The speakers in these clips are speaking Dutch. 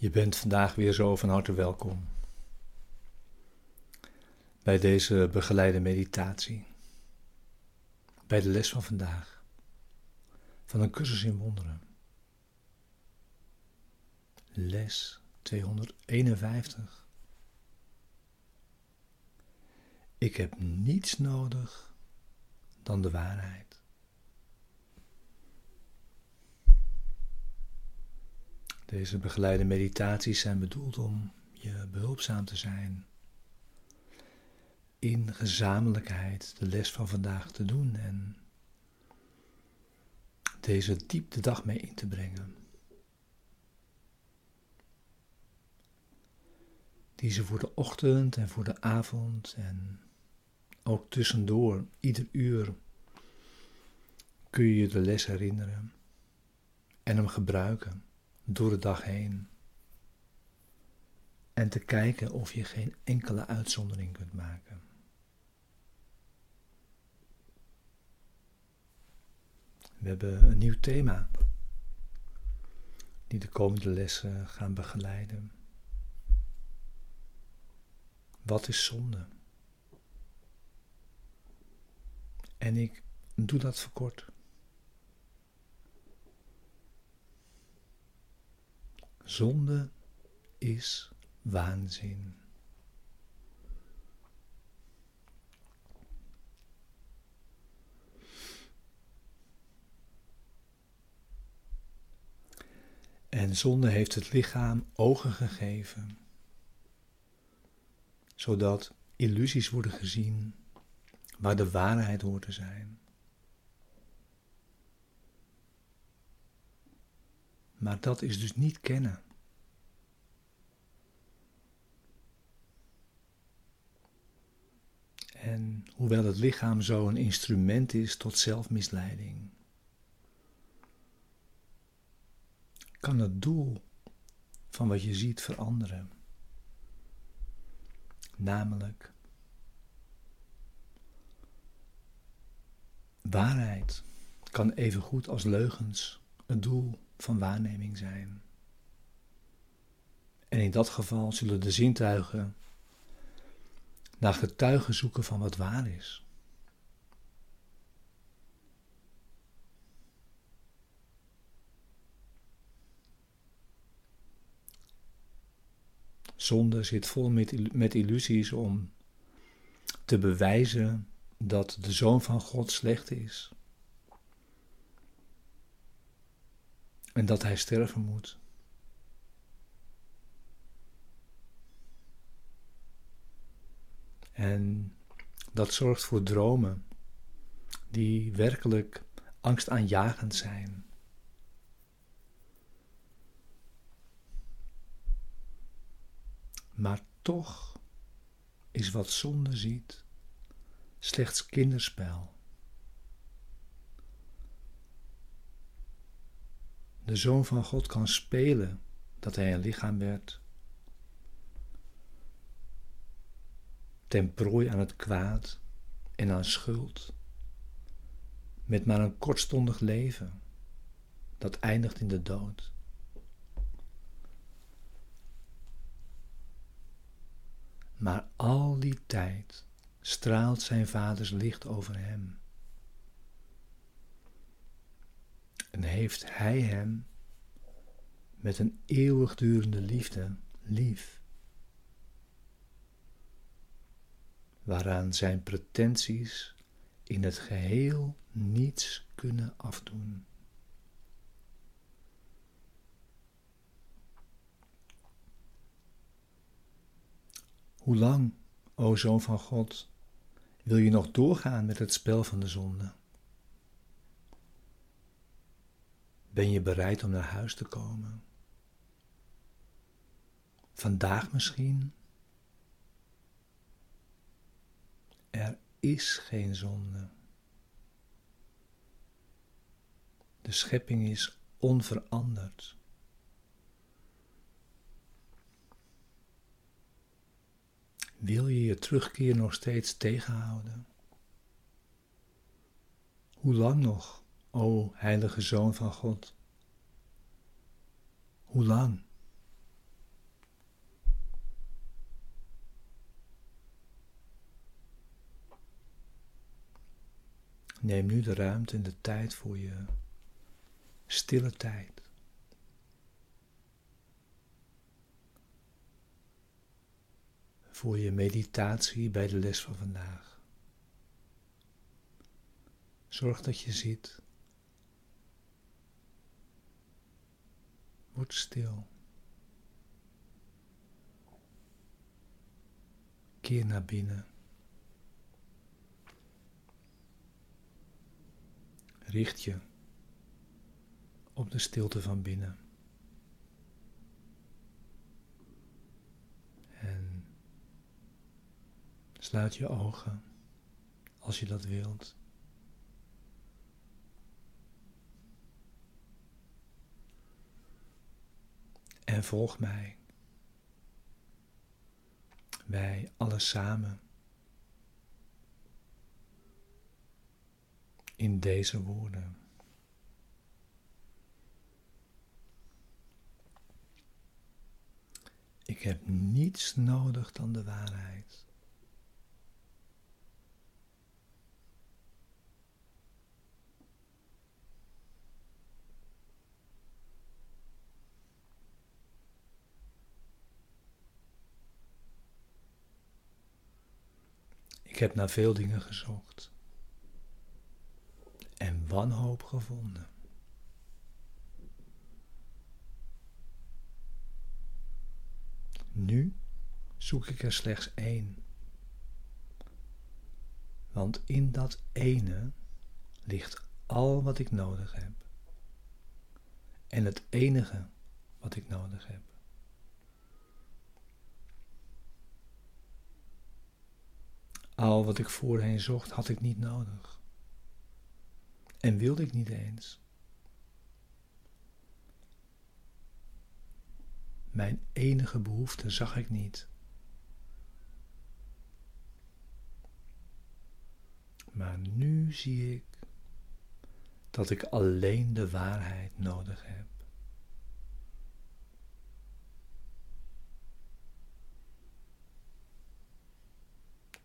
Je bent vandaag weer zo van harte welkom bij deze begeleide meditatie, bij de les van vandaag, van een cursus in wonderen. Les 251. Ik heb niets nodig dan de waarheid. Deze begeleide meditaties zijn bedoeld om je behulpzaam te zijn. In gezamenlijkheid de les van vandaag te doen en deze diep de dag mee in te brengen. Die ze voor de ochtend en voor de avond en ook tussendoor, ieder uur, kun je je de les herinneren en hem gebruiken door de dag heen. En te kijken of je geen enkele uitzondering kunt maken. We hebben een nieuw thema die de komende lessen gaan begeleiden. Wat is zonde? En ik doe dat verkort. Zonde is waanzin. En zonde heeft het lichaam ogen gegeven, zodat illusies worden gezien waar de waarheid hoort te zijn. Maar dat is dus niet kennen. En hoewel het lichaam zo een instrument is tot zelfmisleiding, kan het doel van wat je ziet veranderen. Namelijk waarheid kan even goed als leugens het doel van waarneming zijn. En in dat geval zullen de zintuigen naar getuigen zoeken van wat waar is. Zonde zit vol met, met illusies om te bewijzen dat de zoon van God slecht is. En dat hij sterven moet. En dat zorgt voor dromen die werkelijk angstaanjagend zijn. Maar toch is wat zonde ziet slechts kinderspel. De Zoon van God kan spelen dat hij een lichaam werd. Ten prooi aan het kwaad en aan schuld. Met maar een kortstondig leven dat eindigt in de dood. Maar al die tijd straalt zijn vaders licht over hem. En heeft Hij hem met een eeuwigdurende liefde lief, waaraan zijn pretenties in het geheel niets kunnen afdoen. Hoe lang, o Zoon van God, wil je nog doorgaan met het spel van de zonde? Ben je bereid om naar huis te komen? Vandaag misschien? Er is geen zonde. De schepping is onveranderd. Wil je je terugkeer nog steeds tegenhouden? Hoe lang nog? O heilige Zoon van God. Hoe lang? Neem nu de ruimte en de tijd voor je stille tijd. Voor je meditatie bij de les van vandaag. Zorg dat je ziet Word stil. Keer naar binnen. Richt je op de stilte van binnen. En sluit je ogen als je dat wilt. En volg mij. Wij alle samen. In deze woorden. Ik heb niets nodig dan de waarheid. Ik heb naar veel dingen gezocht en wanhoop gevonden. Nu zoek ik er slechts één. Want in dat ene ligt al wat ik nodig heb. En het enige wat ik nodig heb. Al wat ik voorheen zocht, had ik niet nodig. En wilde ik niet eens. Mijn enige behoefte zag ik niet. Maar nu zie ik dat ik alleen de waarheid nodig heb.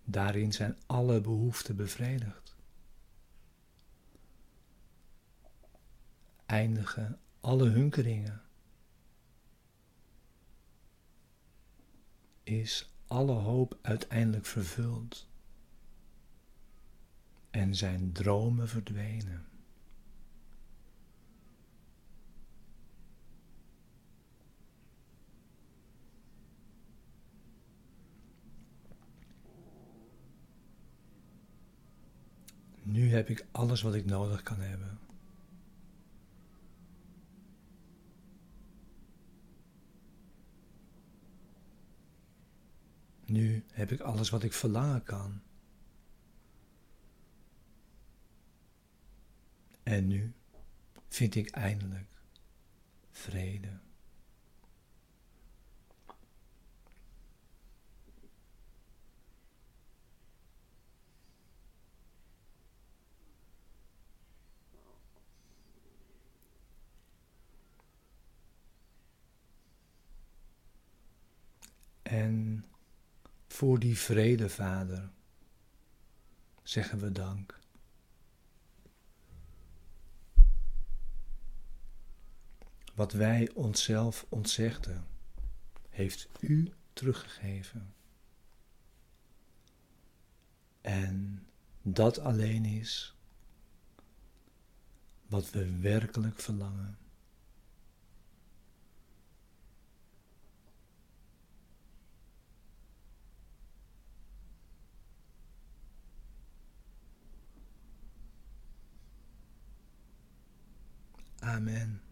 Daarin zijn alle behoeften bevredigd. Eindigen alle hunkeringen. Is alle hoop uiteindelijk vervuld en zijn dromen verdwenen. Nu heb ik alles wat ik nodig kan hebben. Nu heb ik alles wat ik verlangen kan. En nu vind ik eindelijk vrede. En voor die vrede, Vader, zeggen we dank. Wat wij onszelf ontzegden, heeft U teruggegeven. En dat alleen is wat we werkelijk verlangen. Amen.